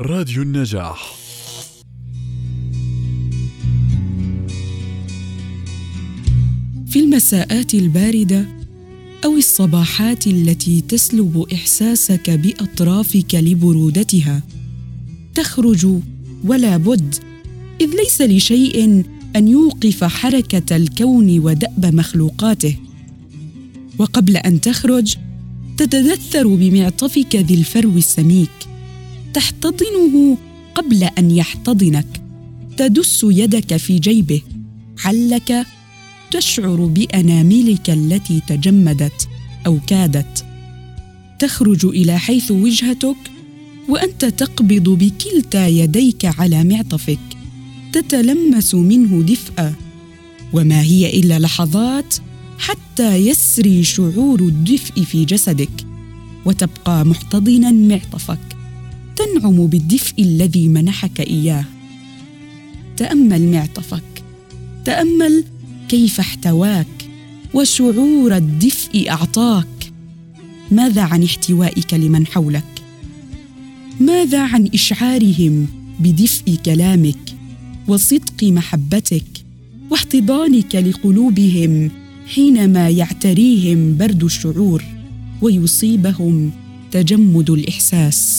راديو النجاح. في المساءات الباردة أو الصباحات التي تسلب إحساسك بأطرافك لبرودتها تخرج ولا بد إذ ليس لشيء أن يوقف حركة الكون ودأب مخلوقاته. وقبل أن تخرج تتدثر بمعطفك ذي الفرو السميك. تحتضنه قبل أن يحتضنك. تدس يدك في جيبه. علك تشعر بأناملك التي تجمدت أو كادت. تخرج إلى حيث وجهتك وأنت تقبض بكلتا يديك على معطفك. تتلمس منه دفئا وما هي إلا لحظات حتى يسري شعور الدفء في جسدك. وتبقى محتضنا معطفك. تنعم بالدفء الذي منحك إياه. تأمل معطفك. تأمل كيف احتواك وشعور الدفء أعطاك. ماذا عن احتوائك لمن حولك؟ ماذا عن إشعارهم بدفء كلامك وصدق محبتك واحتضانك لقلوبهم حينما يعتريهم برد الشعور ويصيبهم تجمد الإحساس؟